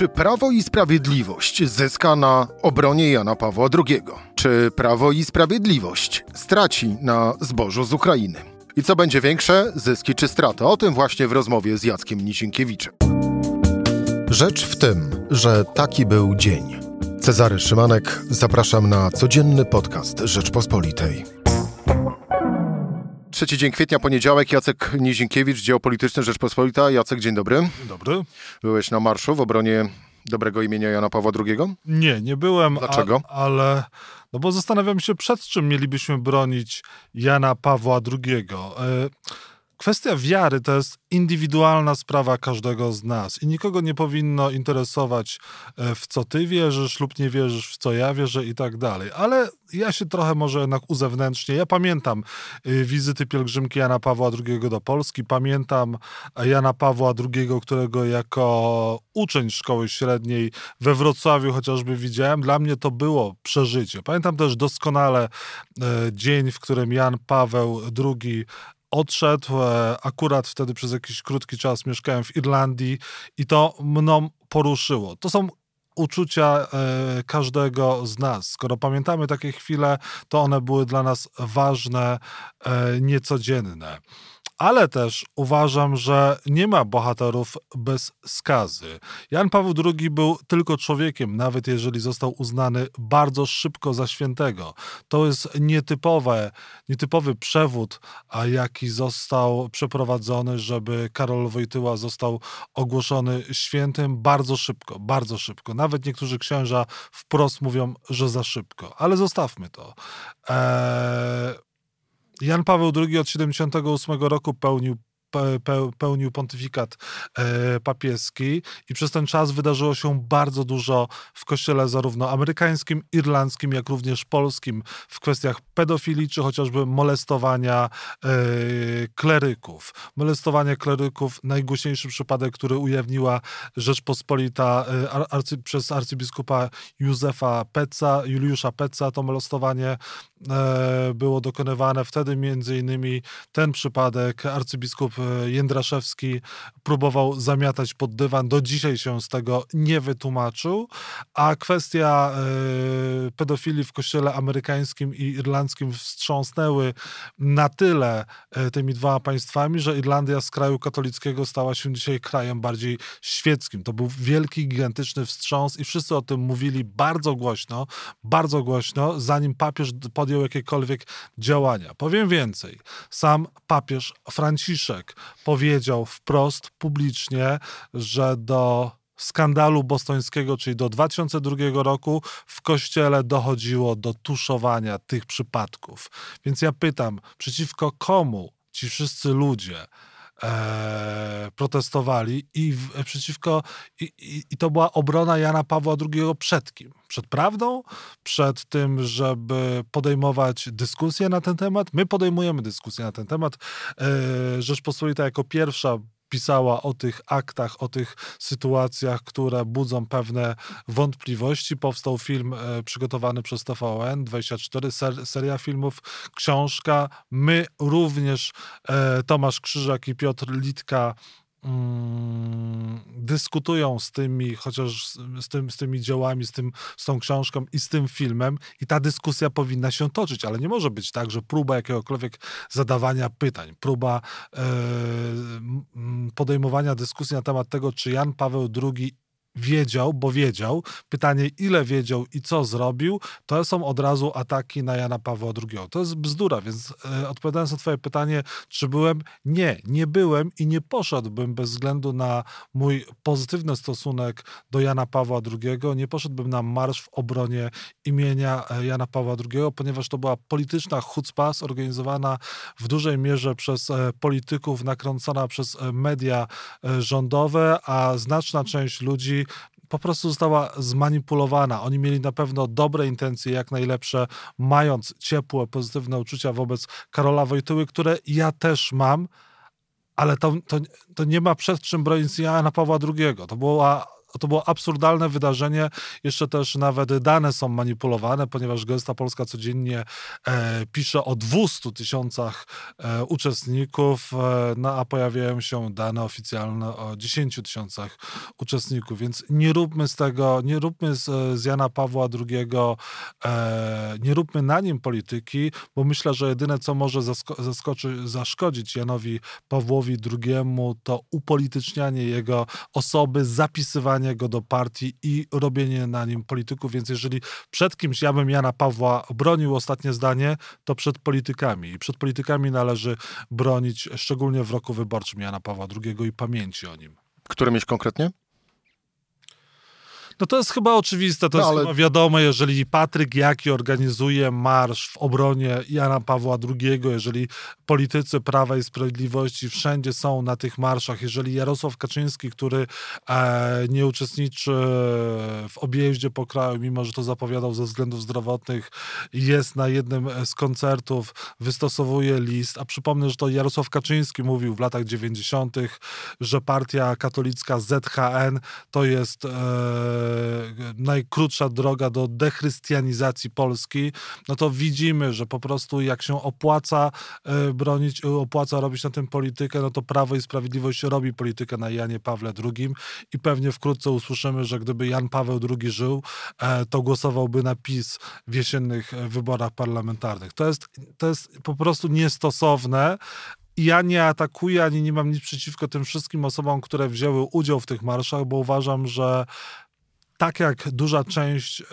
Czy Prawo i Sprawiedliwość zyska na obronie Jana Pawła II? Czy Prawo i Sprawiedliwość straci na zbożu z Ukrainy? I co będzie większe, zyski czy straty? O tym właśnie w rozmowie z Jackiem Nisinkiewiczem. Rzecz w tym, że taki był dzień. Cezary Szymanek, zapraszam na codzienny podcast Rzeczpospolitej. Trzeci dzień kwietnia, poniedziałek, Jacek Nizinkiewicz, Dzieło Polityczne Rzeczpospolita. Jacek, dzień dobry. Dzień dobry. Byłeś na marszu w obronie dobrego imienia Jana Pawła II? Nie, nie byłem. Dlaczego? A, ale, no bo zastanawiam się, przed czym mielibyśmy bronić Jana Pawła II. E, kwestia wiary to jest indywidualna sprawa każdego z nas i nikogo nie powinno interesować, e, w co ty wierzysz lub nie wierzysz, w co ja wierzę i tak dalej. Ale ja się trochę może jednak uzewnętrznię. Ja pamiętam y, wizyty pielgrzymki Jana Pawła II do Polski, pamiętam Jana Pawła II, którego jako uczeń szkoły średniej we Wrocławiu chociażby widziałem. Dla mnie to było przeżycie. Pamiętam też doskonale e, dzień, w którym Jan Paweł II odszedł. E, akurat wtedy przez jakiś krótki czas mieszkałem w Irlandii i to mną poruszyło. To są uczucia e, każdego z nas. Skoro pamiętamy takie chwile, to one były dla nas ważne, e, niecodzienne ale też uważam, że nie ma bohaterów bez skazy. Jan Paweł II był tylko człowiekiem, nawet jeżeli został uznany bardzo szybko za świętego. To jest nietypowe, nietypowy przewód, a jaki został przeprowadzony, żeby Karol Wojtyła został ogłoszony świętym bardzo szybko, bardzo szybko. Nawet niektórzy księża wprost mówią, że za szybko, ale zostawmy to. Eee, Jan Paweł II od 78 roku pełnił pełnił pontyfikat e, papieski i przez ten czas wydarzyło się bardzo dużo w kościele zarówno amerykańskim, irlandzkim, jak również polskim w kwestiach pedofilii, czy chociażby molestowania e, kleryków. Molestowanie kleryków, najgłośniejszy przypadek, który ujawniła Rzeczpospolita e, arcy, przez arcybiskupa Józefa Peca, Juliusza Peca, to molestowanie było dokonywane. Wtedy między innymi ten przypadek arcybiskup Jędraszewski próbował zamiatać pod dywan. Do dzisiaj się z tego nie wytłumaczył. A kwestia y, pedofilii w kościele amerykańskim i irlandzkim wstrząsnęły na tyle y, tymi dwoma państwami, że Irlandia z kraju katolickiego stała się dzisiaj krajem bardziej świeckim. To był wielki, gigantyczny wstrząs i wszyscy o tym mówili bardzo głośno, bardzo głośno, zanim papież podjął jakiekolwiek działania. Powiem więcej. Sam papież Franciszek powiedział wprost, publicznie, że do skandalu bostońskiego, czyli do 2002 roku w kościele dochodziło do tuszowania tych przypadków. Więc ja pytam, przeciwko komu ci wszyscy ludzie e, protestowali i w, przeciwko i, i, i, to była obrona Jana Pawła II przed kim? Przed prawdą? Przed tym, żeby podejmować dyskusję na ten temat? My podejmujemy dyskusję na ten temat. E, Rzeczpospolita jako pierwsza pisała o tych aktach, o tych sytuacjach, które budzą pewne wątpliwości. Powstał film e, przygotowany przez TVN 24, ser, seria filmów, książka. My również, e, Tomasz Krzyżak i Piotr Litka, dyskutują z tymi, chociaż z, tym, z tymi dziełami, z, tym, z tą książką i z tym filmem i ta dyskusja powinna się toczyć, ale nie może być tak, że próba jakiegokolwiek zadawania pytań, próba e, podejmowania dyskusji na temat tego, czy Jan Paweł II wiedział, bo wiedział. Pytanie, ile wiedział i co zrobił, to są od razu ataki na Jana Pawła II. To jest bzdura, więc e, odpowiadając na twoje pytanie, czy byłem? Nie, nie byłem i nie poszedłbym bez względu na mój pozytywny stosunek do Jana Pawła II, nie poszedłbym na marsz w obronie imienia e, Jana Pawła II, ponieważ to była polityczna chucpa zorganizowana w dużej mierze przez e, polityków, nakręcona przez e, media e, rządowe, a znaczna część ludzi po prostu została zmanipulowana. Oni mieli na pewno dobre intencje, jak najlepsze, mając ciepłe, pozytywne uczucia wobec Karola Wojtyły, które ja też mam, ale to, to, to nie ma przed czym bronić Jana Pawła II. To była to było absurdalne wydarzenie. Jeszcze też nawet dane są manipulowane, ponieważ Gesta Polska codziennie e, pisze o 200 tysiącach e, uczestników, e, no a pojawiają się dane oficjalne o 10 tysiącach uczestników, więc nie róbmy z tego, nie róbmy z, z Jana Pawła II, e, nie róbmy na nim polityki, bo myślę, że jedyne, co może zasko- zaszkodzić Janowi Pawłowi II, to upolitycznianie jego osoby, zapisywanie go do partii i robienie na nim polityków, więc jeżeli przed kimś ja bym Jana Pawła bronił, ostatnie zdanie, to przed politykami. I przed politykami należy bronić, szczególnie w roku wyborczym Jana Pawła II i pamięci o nim. Którymś konkretnie? No to jest chyba oczywiste, to No, jest ale- chyba wiadome, jeżeli Patryk Jaki organizuje marsz w obronie Jana Pawła II, jeżeli politycy Prawa i Sprawiedliwości wszędzie są na tych marszach, jeżeli Jarosław Kaczyński, który e, nie uczestniczy w objeździe po kraju, mimo że to zapowiadał ze względów zdrowotnych, jest na jednym z koncertów, wystosowuje list, a przypomnę, że to Jarosław Kaczyński mówił w latach 90., że partia katolicka ZHN to jest e, najkrótsza droga do dechrystianizacji Polski, no to widzimy, że po prostu jak się opłaca e, bronić, opłaca robić na tym politykę, no to Prawo i Sprawiedliwość robi politykę na Janie Pawle II i pewnie wkrótce usłyszymy, że gdyby Jan Paweł II żył, e, to głosowałby na PiS w jesiennych e, wyborach parlamentarnych. To jest, to jest po prostu niestosowne. Ja nie atakuję, ani nie mam nic przeciwko tym wszystkim osobom, które wzięły udział w tych marszach, bo uważam, że tak jak duża część e,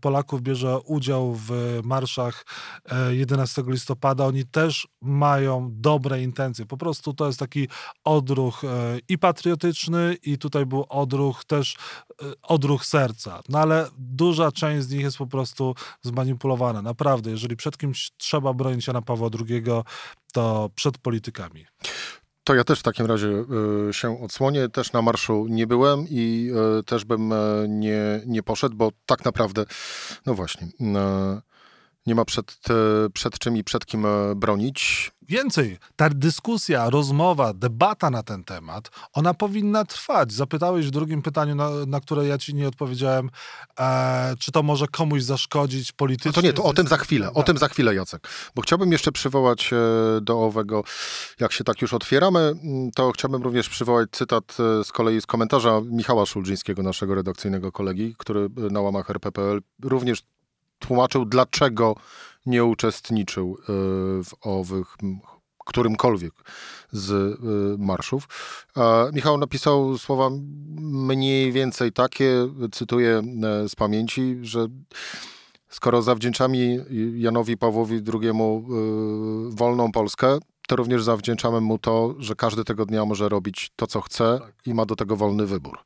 Polaków bierze udział w marszach e, 11 listopada, oni też mają dobre intencje. Po prostu to jest taki odruch e, i patriotyczny, i tutaj był odruch też e, odruch serca. No ale duża część z nich jest po prostu zmanipulowana. Naprawdę, jeżeli przed kimś trzeba bronić Jana Pawła II, to przed politykami. To ja też w takim razie y, się odsłonię. Też na marszu nie byłem i y, też bym y, nie, nie poszedł, bo tak naprawdę, no właśnie, nie ma przed, przed czym i przed kim bronić. Więcej, ta dyskusja, rozmowa, debata na ten temat, ona powinna trwać. Zapytałeś w drugim pytaniu, na, na które ja ci nie odpowiedziałem, e, czy to może komuś zaszkodzić No politycznie. to nie, to o tym za chwilę, o Tak. tym za chwilę, Jacek. Bo chciałbym jeszcze przywołać e, do owego, jak się tak już otwieramy, m, to chciałbym również przywołać cytat e, z kolei z komentarza Michała Szulżyńskiego, naszego redakcyjnego kolegi, który e, na łamach RPPL również tłumaczył, dlaczego nie uczestniczył e, w owych którymkolwiek z y, marszów. E, Michał napisał słowa mniej więcej takie, cytuję e, z pamięci, że skoro zawdzięczamy Janowi Pawłowi II wolną Polskę, to również zawdzięczamy mu to, że każdy tego dnia może robić to, co chce i ma do tego wolny wybór.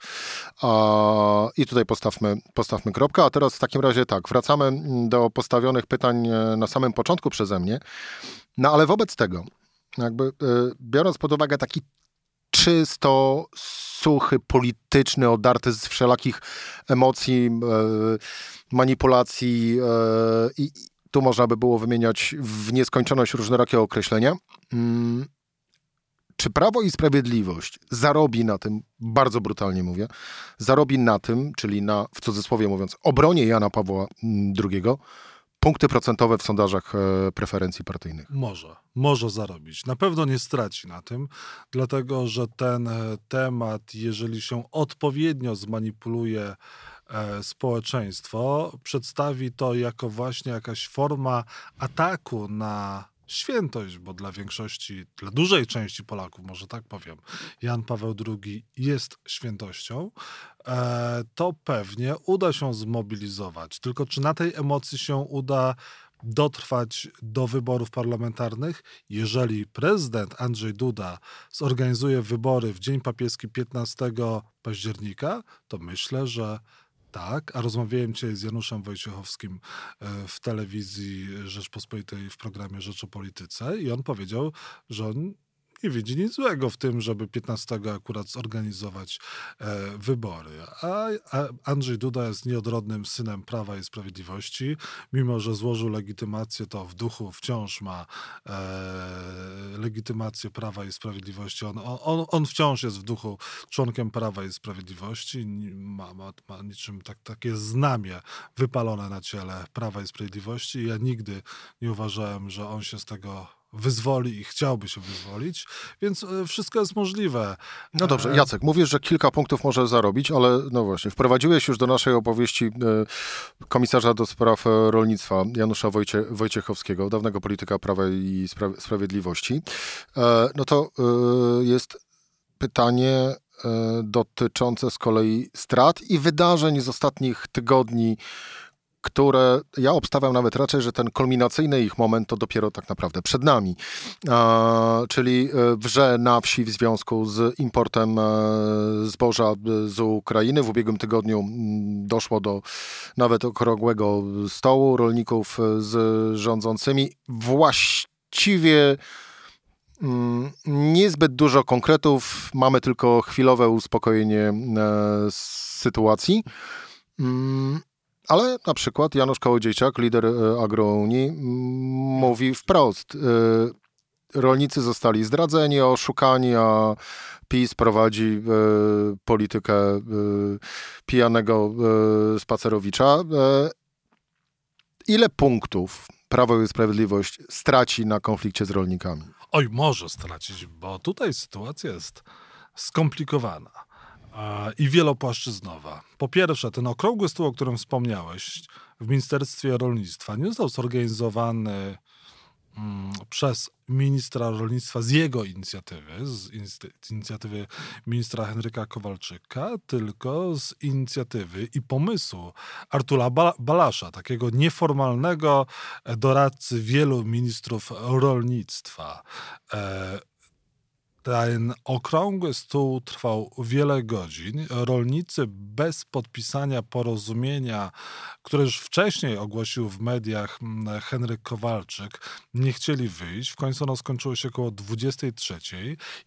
A, I tutaj postawmy, postawmy kropkę. A teraz w takim razie tak, wracamy do postawionych pytań e, na samym początku przeze mnie. No ale wobec tego, jakby y, biorąc pod uwagę taki czysto suchy, polityczny, odarty z wszelakich emocji, e, manipulacji e, i tu można by było wymieniać w nieskończoność różnorakie określenia. Mm, Czy Prawo i Sprawiedliwość zarobi na tym, bardzo brutalnie mówię, zarobi na tym, czyli na, w cudzysłowie mówiąc, obronie Jana Pawła mm, II, punkty procentowe w sondażach e, preferencji partyjnych? Może, może zarobić. Na pewno nie straci na tym, dlatego że ten e, temat, jeżeli się odpowiednio zmanipuluje społeczeństwo, przedstawi to jako właśnie jakaś forma ataku na świętość, bo dla większości, dla dużej części Polaków, może tak powiem, Jan Paweł II jest świętością, e, to pewnie uda się zmobilizować. Tylko czy na tej emocji się uda dotrwać do wyborów parlamentarnych, jeżeli prezydent Andrzej Duda zorganizuje wybory w Dzień Papieski 15 października, to myślę, że tak, a rozmawiałem dzisiaj z Januszem Wojciechowskim e, w telewizji Rzeczpospolitej w programie Rzecz o Polityce i on powiedział, że on nie widzi nic złego w tym, żeby 15 akurat zorganizować e, wybory. A, a Andrzej Duda jest nieodrodnym synem Prawa i Sprawiedliwości. Mimo, że złożył legitymację, to w duchu wciąż ma e, legitymację Prawa i Sprawiedliwości. On, on, on wciąż jest w duchu członkiem Prawa i Sprawiedliwości. Ma, ma, ma niczym tak, takie znamie wypalone na ciele Prawa i Sprawiedliwości. Ja nigdy nie uważałem, że on się z tego wyzwoli i chciałby się wyzwolić, więc e, wszystko jest możliwe. No dobrze, e, Jacek, mówisz, że kilka punktów może zarobić, ale no właśnie, wprowadziłeś już do naszej opowieści e, komisarza do spraw rolnictwa Janusza Wojcie, Wojciechowskiego, dawnego polityka Prawa i Spra Sprawiedliwości. No to jest pytanie dotyczące z kolei strat i wydarzeń z ostatnich tygodni które ja obstawiam nawet raczej, że ten kulminacyjny ich moment to dopiero tak naprawdę przed nami. E, czyli wrze na wsi w związku z importem e, zboża z Ukrainy. W ubiegłym tygodniu doszło do nawet okrągłego stołu rolników z rządzącymi. Właściwie niezbyt dużo konkretów, mamy tylko chwilowe uspokojenie e, sytuacji. Ale na przykład Janusz Kołodziejczak, lider e, Agrounii, mówi wprost, e, rolnicy zostali zdradzeni, oszukani, a PiS prowadzi e, politykę pijanego spacerowicza. Ile punktów Prawo i Sprawiedliwość straci na konflikcie z rolnikami? Oj, może stracić, bo tutaj sytuacja jest skomplikowana i wielopłaszczyznowa. Po pierwsze, ten okrągły stół, o którym wspomniałeś, w Ministerstwie Rolnictwa nie został zorganizowany mm, przez ministra rolnictwa z jego inicjatywy, z inicjatywy ministra Henryka Kowalczyka, tylko z inicjatywy i pomysłu Artura Balasza, takiego nieformalnego doradcy wielu ministrów rolnictwa. Ten okrągły stół trwał wiele godzin. Rolnicy bez podpisania porozumienia, które już wcześniej ogłosił w mediach mm, Henryk Kowalczyk, nie chcieli wyjść. W końcu ono skończyło się około 23.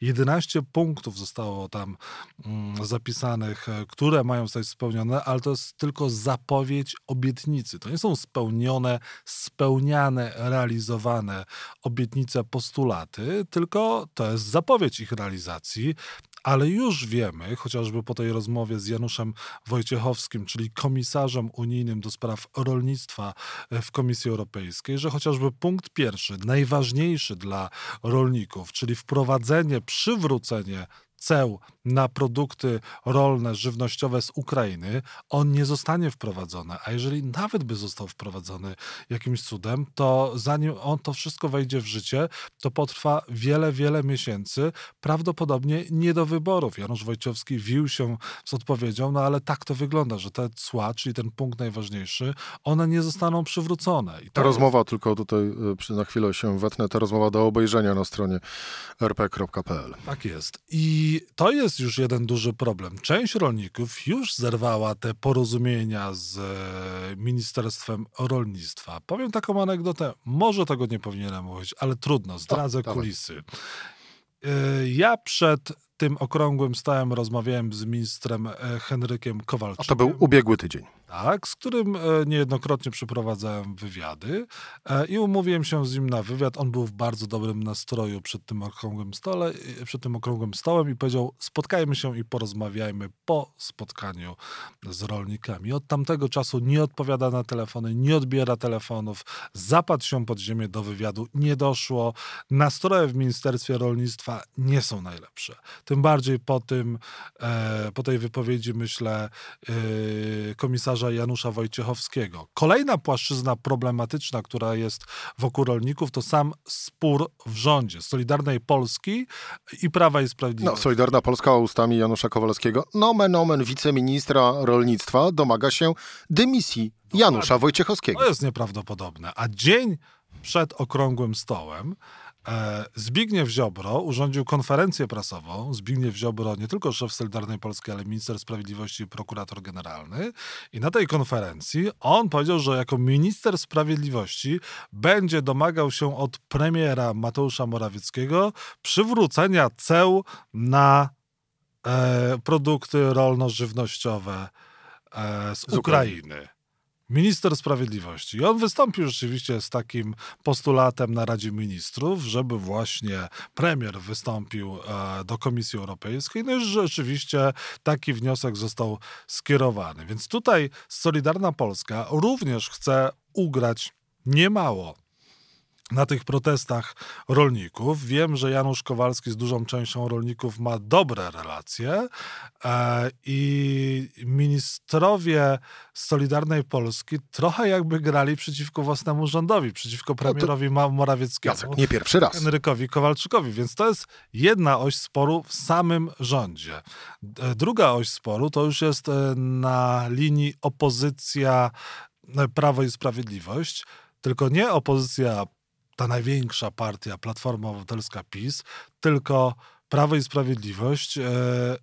11 punktów zostało tam mm, zapisanych, e, które mają zostać spełnione, ale to jest tylko zapowiedź obietnicy. To nie są spełnione, spełniane, realizowane obietnice, postulaty, tylko to jest zapowiedź ich realizacji, ale już wiemy, chociażby po tej rozmowie z Januszem Wojciechowskim, czyli komisarzem unijnym do spraw rolnictwa e, w Komisji Europejskiej, że chociażby punkt pierwszy, najważniejszy dla rolników, czyli wprowadzenie, przywrócenie ceł na produkty rolne, żywnościowe z Ukrainy, on nie zostanie wprowadzony. A jeżeli nawet by został wprowadzony jakimś cudem, to zanim on to wszystko wejdzie w życie, to potrwa wiele, wiele miesięcy, prawdopodobnie nie do wyborów. Janusz Wojciechowski wił się z odpowiedzią, no ale tak to wygląda, że te cła, czyli ten punkt najważniejszy, one nie zostaną przywrócone. I ta rozmowa, jest... tylko tutaj y, na chwilę się wetnę, ta rozmowa do obejrzenia na stronie rp.pl. Tak jest. I to jest już jeden duży problem. Część rolników już zerwała te porozumienia z e, Ministerstwem Rolnictwa. Powiem taką anegdotę, może tego nie powinienem mówić, ale trudno, zdradzę o, kulisy. E, ja przed tym okrągłym stałem rozmawiałem z ministrem e, Henrykiem Kowalczykiem. A to był ubiegły tydzień tak, z którym e, niejednokrotnie przeprowadzałem wywiady e, i umówiłem się z nim na wywiad. On był w bardzo dobrym nastroju przed tym okrągłym, stole, przed tym okrągłym stołem i powiedział: Spotkajmy się i porozmawiajmy po spotkaniu z rolnikami. Od tamtego czasu nie odpowiada na telefony, nie odbiera telefonów, zapadł się pod ziemię do wywiadu, nie doszło. Nastroje w Ministerstwie Rolnictwa nie są najlepsze. Tym bardziej po tym, e, po tej wypowiedzi, myślę, komisarza Janusza Wojciechowskiego. Kolejna płaszczyzna problematyczna, która jest wokół rolników, to sam spór w rządzie Solidarnej Polski i Prawa i Sprawiedliwości. No, Solidarna Polska ustami Janusza Kowalskiego, nomen omen wiceministra rolnictwa domaga się dymisji Janusza Wojciechowskiego. To jest nieprawdopodobne. A dzień przed okrągłym stołem Zbigniew Ziobro urządził konferencję prasową. Zbigniew Ziobro, nie tylko szef Solidarnej Polski, ale minister sprawiedliwości i prokurator generalny. I na tej konferencji on powiedział, że jako minister sprawiedliwości będzie domagał się od premiera Mateusza Morawieckiego przywrócenia ceł na e, produkty rolno-żywnościowe e, z, z Ukrainy. Ukrainy minister sprawiedliwości. I on wystąpił rzeczywiście z takim postulatem na Radzie Ministrów, żeby właśnie premier wystąpił e, do Komisji Europejskiej. No i rzeczywiście taki wniosek został skierowany. Więc tutaj Solidarna Polska również chce ugrać niemało na tych protestach rolników. Wiem, że Janusz Kowalski z dużą częścią rolników ma dobre relacje e, i ministrowie Solidarnej Polski trochę jakby grali przeciwko własnemu rządowi, przeciwko premierowi no Morawieckiemu. Jacek, nie pierwszy raz. Henrykowi Kowalczykowi, więc to jest jedna oś sporu w samym rządzie. E, druga oś sporu to już jest e, na linii opozycja Prawo i Sprawiedliwość, tylko nie opozycja ta największa partia, Platforma Obywatelska PiS, tylko Prawo i Sprawiedliwość, e,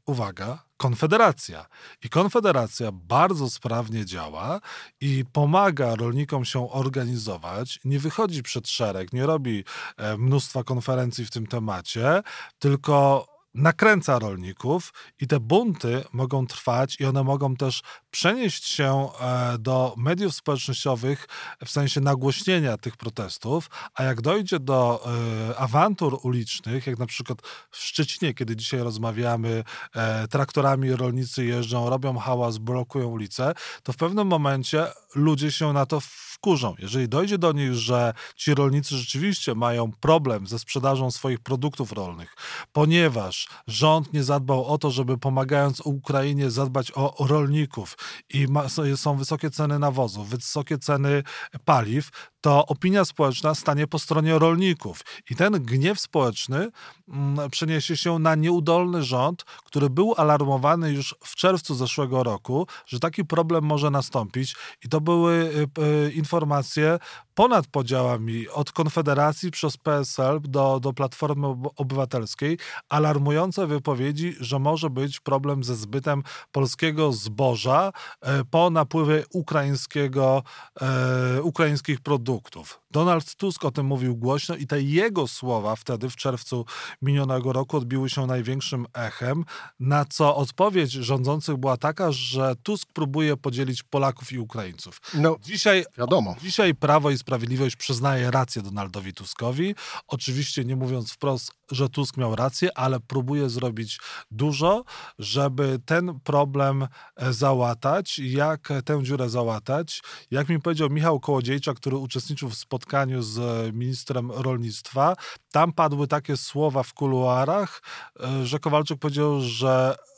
uwaga, Konfederacja. I Konfederacja bardzo sprawnie działa i pomaga rolnikom się organizować, nie wychodzi przed szereg, nie robi e, mnóstwa konferencji w tym temacie, tylko nakręca rolników i te bunty mogą trwać i one mogą też przenieść się e, do mediów społecznościowych w sensie nagłośnienia tych protestów, a jak dojdzie do e, awantur ulicznych, jak na przykład w Szczecinie, kiedy dzisiaj rozmawiamy, e, traktorami rolnicy jeżdżą, robią hałas, blokują ulice, to w pewnym momencie ludzie się na to wkurzą. Jeżeli dojdzie do nich, że ci rolnicy rzeczywiście mają problem ze sprzedażą swoich produktów rolnych, ponieważ rząd nie zadbał o to, żeby pomagając Ukrainie zadbać o rolników i ma, są wysokie ceny nawozów, wysokie ceny paliw, to opinia społeczna stanie po stronie rolników. I ten gniew społeczny mm, przeniesie się na nieudolny rząd, który był alarmowany już w czerwcu zeszłego roku, że taki problem może nastąpić. I to były y, y, informacje ponad podziałami od Konfederacji przez PSL do, do Platformy Obywatelskiej, alarmujące wypowiedzi, że może być problem ze zbytem polskiego zboża e, po napływie ukraińskiego, e, ukraińskich produktów. Donald Tusk o tym mówił głośno i te jego słowa wtedy w czerwcu minionego roku odbiły się największym echem, na co odpowiedź rządzących była taka, że Tusk próbuje podzielić Polaków i Ukraińców. No, dzisiaj, wiadomo. Dzisiaj Prawo i Sprawiedliwość przyznaje rację Donaldowi Tuskowi. Oczywiście nie mówiąc wprost, że Tusk miał rację, ale próbuje zrobić dużo, żeby ten problem e, załatać. Jak tę dziurę załatać? Jak mi powiedział Michał Kołodziejczak, który uczestniczył w spotkaniu z ministrem rolnictwa, tam padły takie słowa w kuluarach, e, że Kowalczyk powiedział, że E,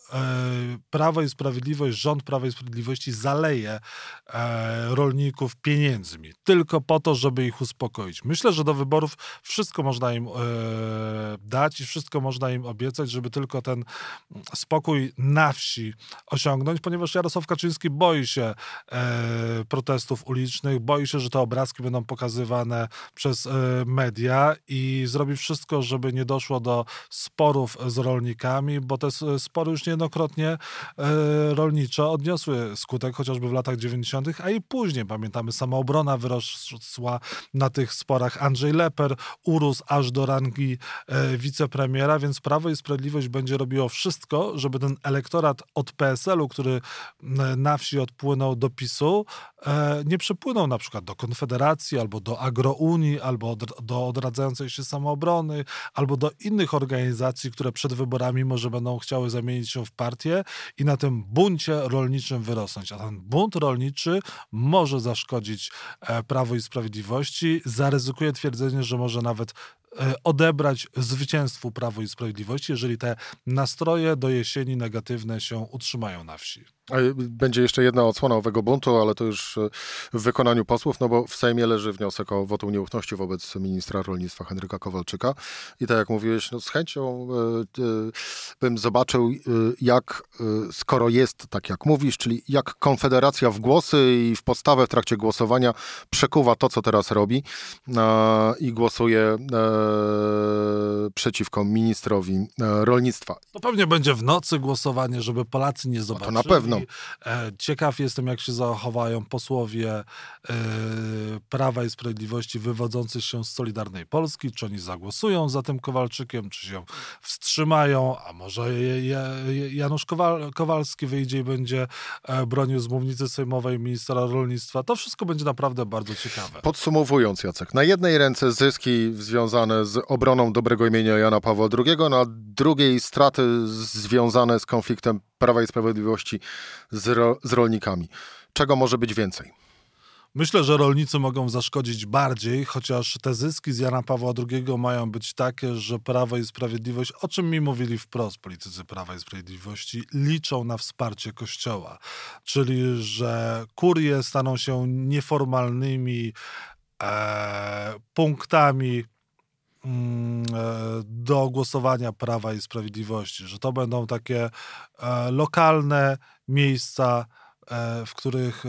Prawo i Sprawiedliwość, rząd Prawa i Sprawiedliwości zaleje e, rolników pieniędzmi, tylko po to, żeby ich uspokoić. Myślę, że do wyborów wszystko można im e, dać i wszystko można im obiecać, żeby tylko ten spokój na wsi osiągnąć, ponieważ Jarosław Kaczyński boi się protestów ulicznych, boi się, że te obrazki będą pokazywane przez media i zrobi wszystko, żeby nie doszło do sporów z rolnikami, bo te spory już nie niejednokrotnie e, rolnicze odniosły skutek, chociażby w latach 90., a i później. Pamiętamy, samoobrona wyrosła na tych sporach. Andrzej Leper urósł aż do rangi e, wicepremiera, więc Prawo i Sprawiedliwość będzie robiło wszystko, żeby ten elektorat od PSL-u, który na wsi odpłynął do PiSu, e, nie przepłynął na przykład do Konfederacji, albo do Agrounii, albo do odradzającej się samoobrony, albo do innych organizacji, które przed wyborami może będą chciały zamienić się w w partię i na tym buncie rolniczym wyrosnąć. A ten bunt rolniczy może zaszkodzić e, Prawo i Sprawiedliwości. Zaryzykuje twierdzenie, że może nawet e, odebrać zwycięstwu Prawo i Sprawiedliwości, jeżeli te nastroje do jesieni negatywne się utrzymają na wsi. Będzie jeszcze jedna odsłona owego buntu, ale to już e, w wykonaniu posłów, no bo w Sejmie leży wniosek o wotum nieufności wobec ministra rolnictwa Henryka Kowalczyka. I tak jak mówiłeś, no z chęcią y, y, bym zobaczył, jak, skoro jest tak jak mówisz, czyli jak Konfederacja w głosy i w postawę w trakcie głosowania przekuwa to, co teraz robi i głosuje przeciwko ministrowi rolnictwa. To pewnie będzie w nocy głosowanie, żeby Polacy nie zobaczyli. No to na pewno. E, ciekaw jestem, jak się zachowają posłowie e, Prawa i Sprawiedliwości wywodzący się z Solidarnej Polski. Czy oni zagłosują za tym Kowalczykiem, czy się wstrzymają, a może Janusz Kowalski wyjdzie i będzie e, bronił z mównicy sejmowej ministra rolnictwa. To wszystko będzie naprawdę bardzo ciekawe. Podsumowując, Jacek, na jednej ręce zyski związane z obroną dobrego imienia Jana Pawła II, na drugiej straty związane z konfliktem Prawa i Sprawiedliwości z, ro, z rolnikami. Czego może być więcej? Myślę, że rolnicy mogą zaszkodzić bardziej, chociaż te zyski z Jana Pawła II mają być takie, że Prawo i Sprawiedliwość, o czym mi mówili wprost politycy Prawa i Sprawiedliwości, liczą na wsparcie Kościoła. Czyli, że kurie staną się nieformalnymi e, punktami do głosowania Prawa i Sprawiedliwości, że to będą takie e, lokalne miejsca, e, w których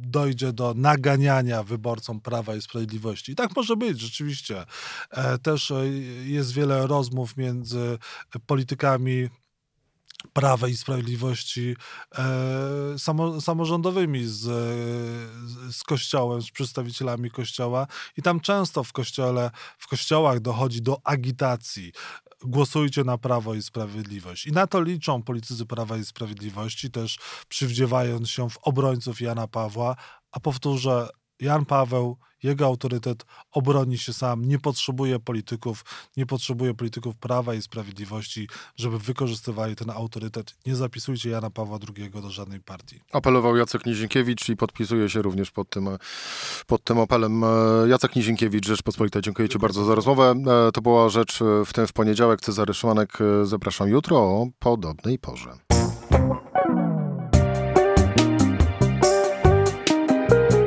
dojdzie do naganiania wyborcom Prawa i Sprawiedliwości. I tak może być, rzeczywiście. Też jest wiele rozmów między politykami Prawa i Sprawiedliwości e, samo, samorządowymi z, z Kościołem, z przedstawicielami Kościoła i tam często w Kościele, w Kościołach dochodzi do agitacji. Głosujcie na Prawo i Sprawiedliwość. I na to liczą politycy Prawa i Sprawiedliwości, też przywdziewając się w obrońców Jana Pawła, a powtórzę, Jan Paweł, jego autorytet obroni się sam, nie potrzebuje polityków, nie potrzebuje polityków prawa i sprawiedliwości, żeby wykorzystywali ten autorytet. Nie zapisujcie Jana Pawła II do żadnej partii. Apelował Jacek Nizinkiewicz i podpisuje się również pod tym, pod tym apelem. Jacek Nizinkiewicz, Rzeczpospolita, dziękuję Ci bardzo za rozmowę. To była rzecz w tym w poniedziałek. Cezary Szymanek, zapraszam jutro o podobnej porze.